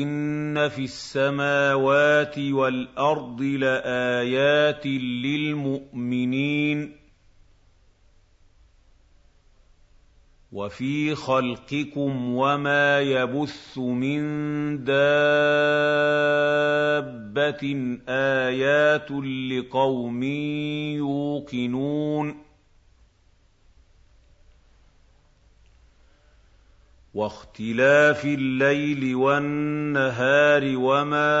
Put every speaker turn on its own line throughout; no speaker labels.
إِنَّ فِي السَّمَاوَاتِ وَالْأَرْضِ لَآيَاتٍ لِّلْمُؤْمِنِينَ وَفِي خَلْقِكُمْ وَمَا يَبُثُّ مِن دَابَّةٍ آيَاتٌ لِّقَوْمٍ يُوقِنُونَ وَاخْتِلَافِ اللَّيْلِ وَالنَّهَارِ وَمَا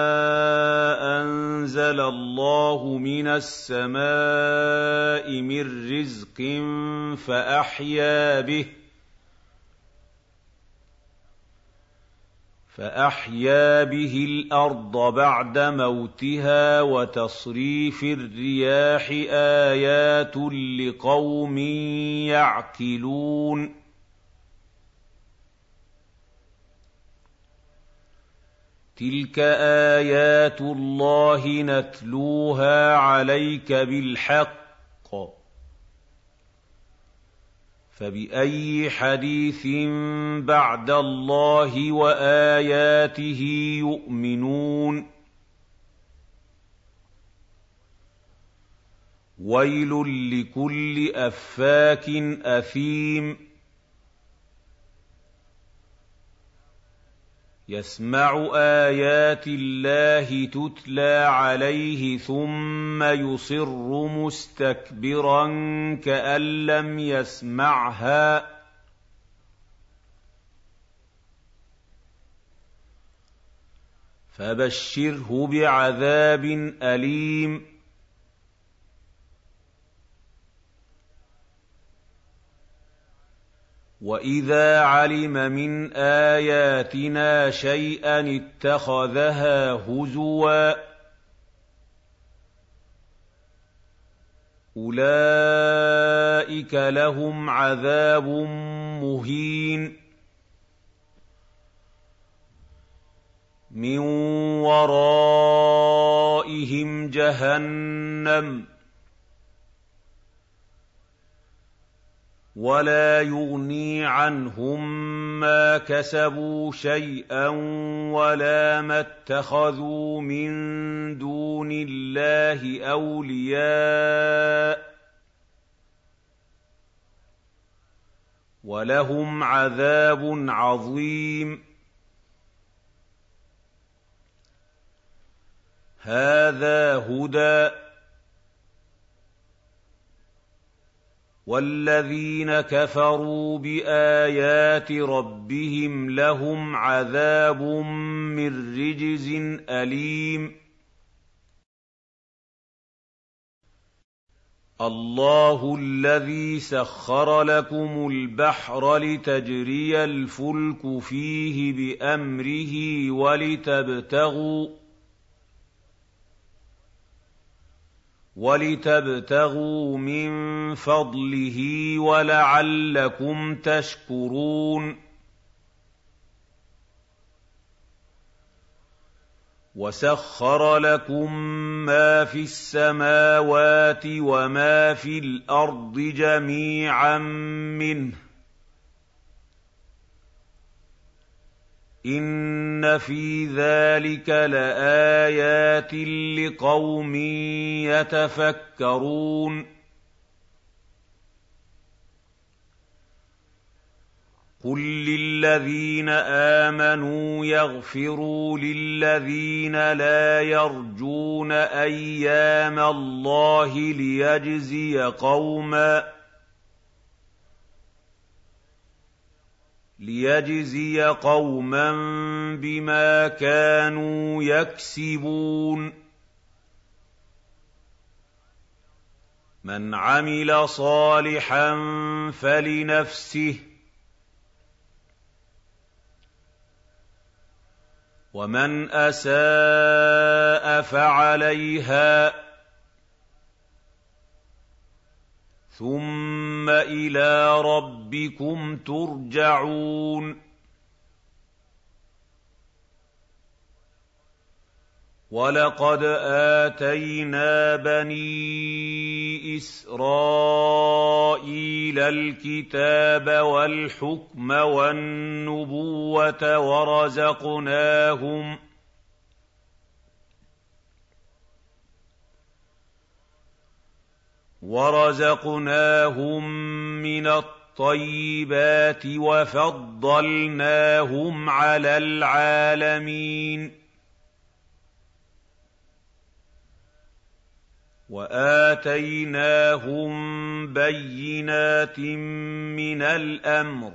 أَنزَلَ اللَّهُ مِنَ السَّمَاءِ مِن رِّزْقٍ فَأَحْيَا بِهِ فأحيا به الأرض بعد موتها وتصريف الرياح آيات لقوم يعقلون تِلْكَ آيَاتُ اللَّهِ نَتْلُوهَا عَلَيْكَ بِالْحَقِّ ۚ فَبِأَيِّ حَدِيثٍ بَعْدَ اللَّهِ وَآيَاتِهِ يُؤْمِنُونَ وَيْلٌ لِّكُلِّ أَفَّاكٍ أَثِيمٍ يَسْمَعُ آيَاتِ اللَّهِ تُتْلَىٰ عَلَيْهِ ثُمَّ يُصِرُّ مُسْتَكْبِرًا كَأَن لَّمْ يَسْمَعْهَا ۖ. فَبَشِّرْهُ بِعَذَابٍ أَلِيمٍ. وَإِذَا عَلِمَ مِنْ آيَاتِنَا شَيْئًا اتَّخَذَهَا هُزُوًا ۚ أُولَٰئِكَ لَهُمْ عَذَابٌ مُّهِينٌ مِّن وَرَائِهِمْ جَهَنَّمُ وَلَا يُغْنِي عَنْهُم مَّا كَسَبُوا شَيْئًا وَلَا مَا اتَّخَذُوا مِن دُونِ اللَّهِ أَوْلِيَاءَ ۖ وَلَهُمْ عَذَابٌ عَظِيمٌ. هَٰذَا هُدًى. وَالَّذِينَ كَفَرُوا بِآيَاتِ رَبِّهِمْ لَهُمْ عَذَابٌ مِّن رِّجْزٍ أَلِيمٌ اللَّهُ الَّذِي سَخَّرَ لَكُمُ الْبَحْرَ لِتَجْرِيَ الْفُلْكُ فِيهِ بِأَمْرِهِ وَلِتَبْتَغُوا وَلِتَبْتَغُوا مِن فَضْلِهِ وَلَعَلَّكُمْ تَشْكُرُونَ. وَسَخَّرَ لَكُم مَّا فِي السَّمَاوَاتِ وَمَا فِي الْأَرْضِ جَمِيعًا مِّنْهُ. إِنَّ فِي ذَٰلِكَ لَآيَاتٍ لِّقَوْمٍ يَتَفَكَّرُونَ قُل لِّلَّذِينَ آمَنُوا يَغْفِرُوا لِلَّذِينَ لَا يَرْجُونَ أَيَّامَ اللَّهِ لِيَجْزِيَ قَوْمًا لِيَجْزِيَ قَوْمًا بِمَا كَانُوا يَكْسِبُونَ مَنْ عَمِلَ صَالِحًا فَلِنَفْسِهِ وَمَنْ أَسَاءَ فَعَلَيْهَا ثُمَّ إِلَىٰ رَبِّكُمْ تُرْجَعُونَ وَلَقَدْ آتَيْنَا بَنِي إِسْرَائِيلَ الْكِتَابَ وَالْحُكْمَ وَالنُّبُوَّةَ وَرَزَقْنَاهُم وَرَزَقْنَاهُم مِّنَ الطَّيِّبَاتِ وَفَضَّلْنَاهُمْ عَلَى الْعَالَمِينَ وَآتَيْنَاهُم بَيِّنَاتٍ مِّنَ الْأَمْرِ ۖ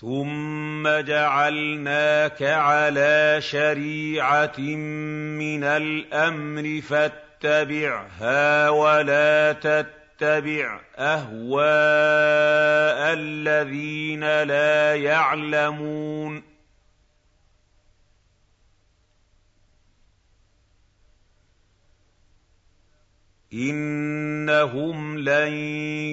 ثُمَّ جَعَلْنَاكَ عَلَىٰ شَرِيعَةٍ مِّنَ الْأَمْرِ فَاتَّبِعْهَا وَلَا تَتَّبِعْ أَهْوَاءَ الَّذِينَ لَا يَعْلَمُونَ إِنَّهُمْ لَن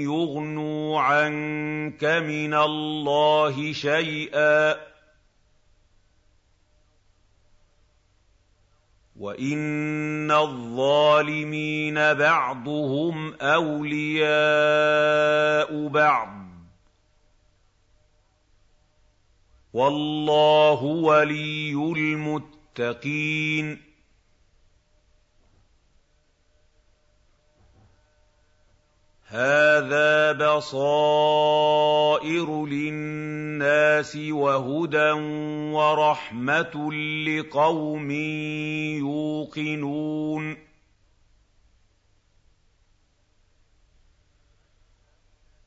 يُغْنُوا عَنكَ مِنَ اللَّهِ شَيْئًا وَإِنَّ الظَّالِمِينَ بَعْضُهُمْ أَوْلِيَاءُ بَعْضٍ ۖ وَاللَّهُ وَلِيُّ الْمُتَّقِينَ هَٰذَا بَصَائِرُ لِلنَّاسِ وَهُدًى وَرَحْمَةٌ لِّقَوْمٍ يُوقِنُونَ.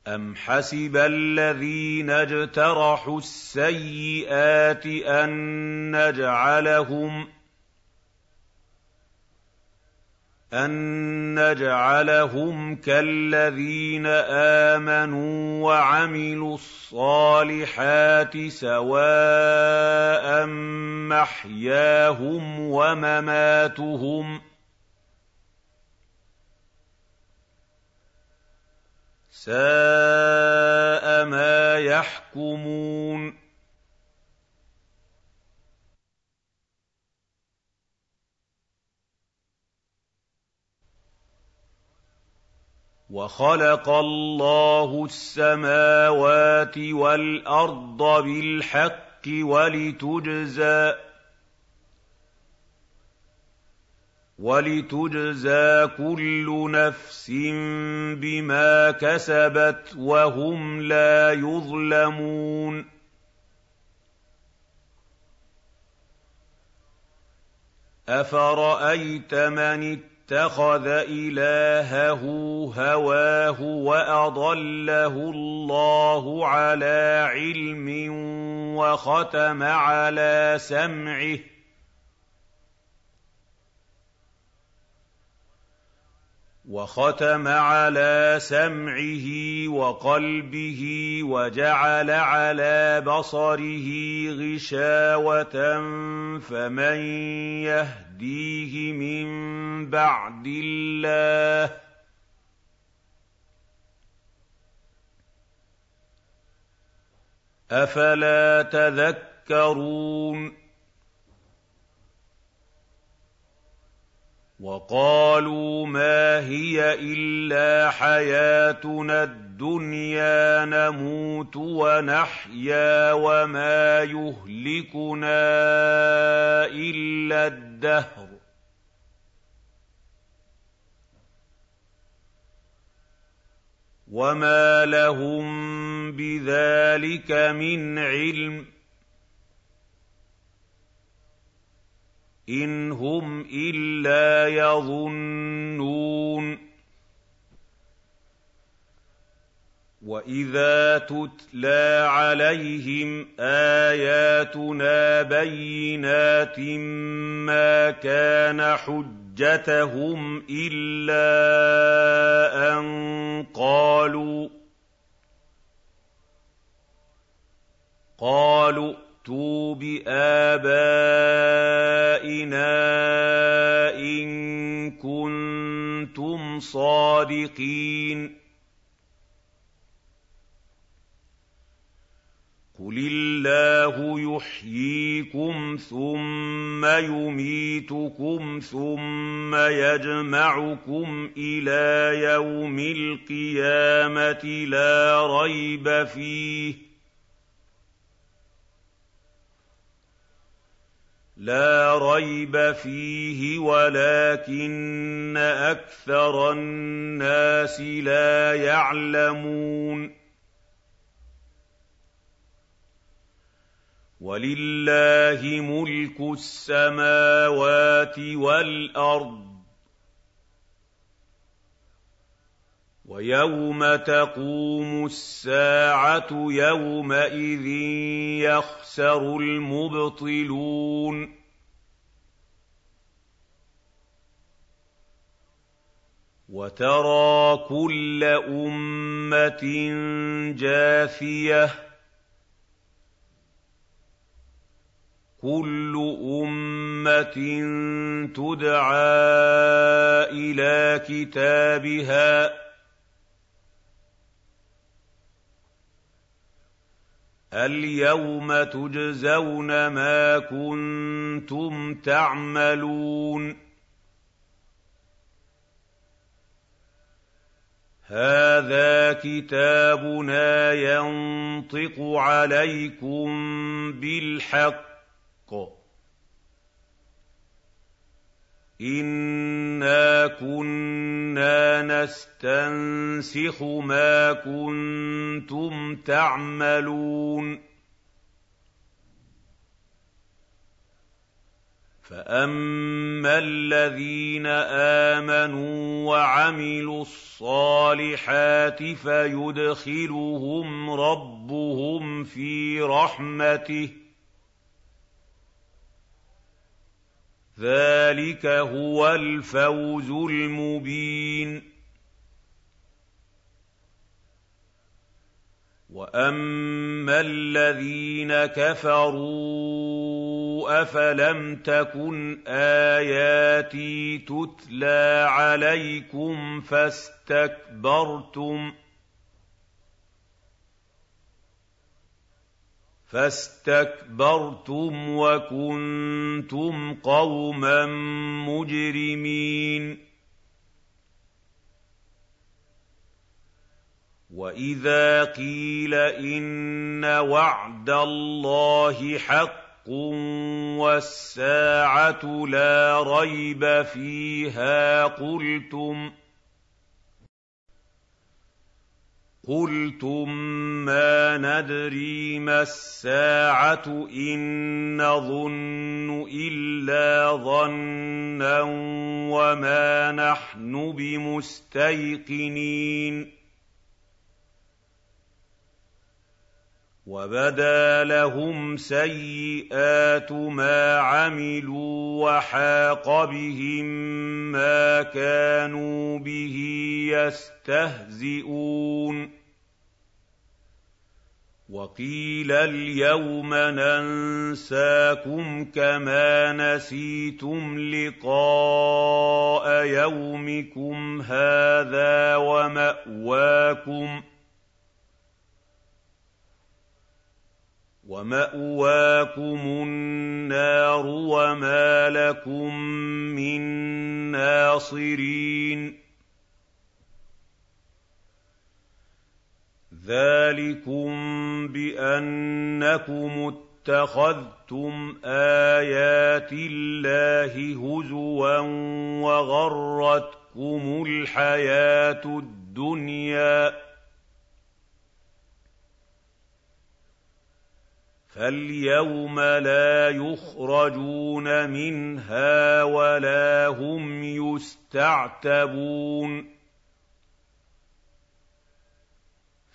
أَمْ حَسِبَ الَّذِينَ اجْتَرَحُوا السَّيِّئَاتِ أَن نَّجْعَلَهُمْ أَن نَّجْعَلَهُمْ كَالَّذِينَ آمَنُوا وَعَمِلُوا الصَّالِحَاتِ سَوَاءً مَّحْيَاهُمْ وَمَمَاتُهُمْ ۚ سَاءَ مَا يَحْكُمُونَ وَخَلَقَ اللَّهُ السَّمَاوَاتِ وَالْأَرْضَ بِالْحَقِّ وَلِتُجْزَىٰ كُلُّ نَفْسٍ بِمَا كَسَبَتْ وَهُمْ لَا يُظْلَمُونَ أَفَرَأَيْتَ مَنِ اتَّخَذَ إِلَٰهَهُ هَوَاهُ وَأَضَلَّهُ اللَّهُ عَلَىٰ عِلْمٍ وَخَتَمَ عَلَىٰ سَمْعِهِ. وختم على سمعه وقلبه وجعل على بصره غشاوة فمن يهديه من بعد الله. أفلا تذكرون؟ وَقَالُوا مَا هِيَ إِلَّا حَيَاتُنَا الدُّنْيَا نَمُوتُ وَنَحْيَا وَمَا يُهْلِكُنَا إِلَّا الدَّهْرُ ۚ. وَمَا لَهُم بِذَٰلِكَ مِنْ عِلْمٍ إِنْ هُمْ إِلَّا يَظُنُّونَ وَإِذَا تُتْلَىٰ عَلَيْهِمْ آيَاتُنَا بَيِّنَاتٍ مَّا كَانَ حُجَّتَهُمْ إِلَّا أَن قَالُوا قَالُوا ائْتُوا بِآبَائِنَا إِن كُنتُمْ صَادِقِينَ قُلِ اللَّهُ يُحْيِيكُمْ ثُمَّ يُمِيتُكُمْ ثُمَّ يَجْمَعُكُمْ إِلَىٰ يَوْمِ الْقِيَامَةِ لَا رَيْبَ فِيهِ لَا رَيْبَ فِيهِ وَلَٰكِنَّ أَكْثَرَ النَّاسِ لَا يَعْلَمُونَ وَلِلَّهِ مُلْكُ السَّمَاوَاتِ وَالْأَرْضِ ۚ. وَيَوْمَ تَقُومُ السَّاعَةُ يَوْمَئِذٍ يَخْسَرُ الْمُبْطِلُونَ. وَتَرَىٰ كُلَّ أُمَّةٍ جَاثِيَةً كُلُّ أُمَّةٍ تُدْعَىٰ إِلَىٰ كِتَابِهَا. الْيَوْمَ تُجْزَوْنَ مَا كُنتُمْ تَعْمَلُونَ. هَٰذَا كِتَابُنَا يَنطِقُ عَلَيْكُم بِالْحَقِّ. الْحَقِّ. إِنَّا كُنَّا نَسْتَنسِخُ مَا كُنتُمْ تَعْمَلُونَ. فَأَمَّا الَّذِينَ آمَنُوا وَعَمِلُوا الصَّالِحَاتِ فَيُدْخِلُهُمْ رَبُّهُمْ فِي رَحْمَتِهِ ۚ. ذَٰلِكَ هُوَ الْفَوْزُ الْمُبِينُ وَأَمَّا الَّذِينَ كَفَرُوا أَفَلَمْ تَكُنْ آيَاتِي تُتْلَىٰ عَلَيْكُمْ فَاسْتَكْبَرْتُمْ ۖ فَاسْتَكْبَرْتُمْ وَكُنتُمْ قَوْمًا مُّجْرِمِينَ. وَإِذَا قِيلَ إِنَّ وَعْدَ اللَّهِ حَقٌّ وَالسَّاعَةُ لَا رَيْبَ فِيهَا قُلْتُمْ قُلْتُم مَّا نَدْرِي مَا السَّاعَةُ إِن نَّظُنُّ إِلَّا ظَنًّا وَمَا نَحْنُ بِمُسْتَيْقِنِينَ. وَبَدَا لَهُمْ سَيِّئَاتُ مَا عَمِلُوا وَحَاقَ بِهِم مَّا كَانُوا بِهِ يَسْتَهْزِئُونَ. وَقِيلَ الْيَوْمَ نَنسَاكُمْ كَمَا نَسِيتُمْ لِقَاءَ يَوْمِكُمْ هَٰذَا وَمَأْوَاكُمُ وَمَأْوَاكُمُ النَّارُ وَمَا لَكُم مِّن نَّاصِرِينَ ذَٰلِكُم بِأَنَّكُمُ اتَّخَذْتُمْ آيَاتِ اللَّهِ هُزُوًا وَغَرَّتْكُمُ الْحَيَاةُ الدُّنْيَا فَالْيَوْمَ لَا يُخْرَجُونَ مِنْهَا وَلَا هُمْ يُسْتَعْتَبُونَ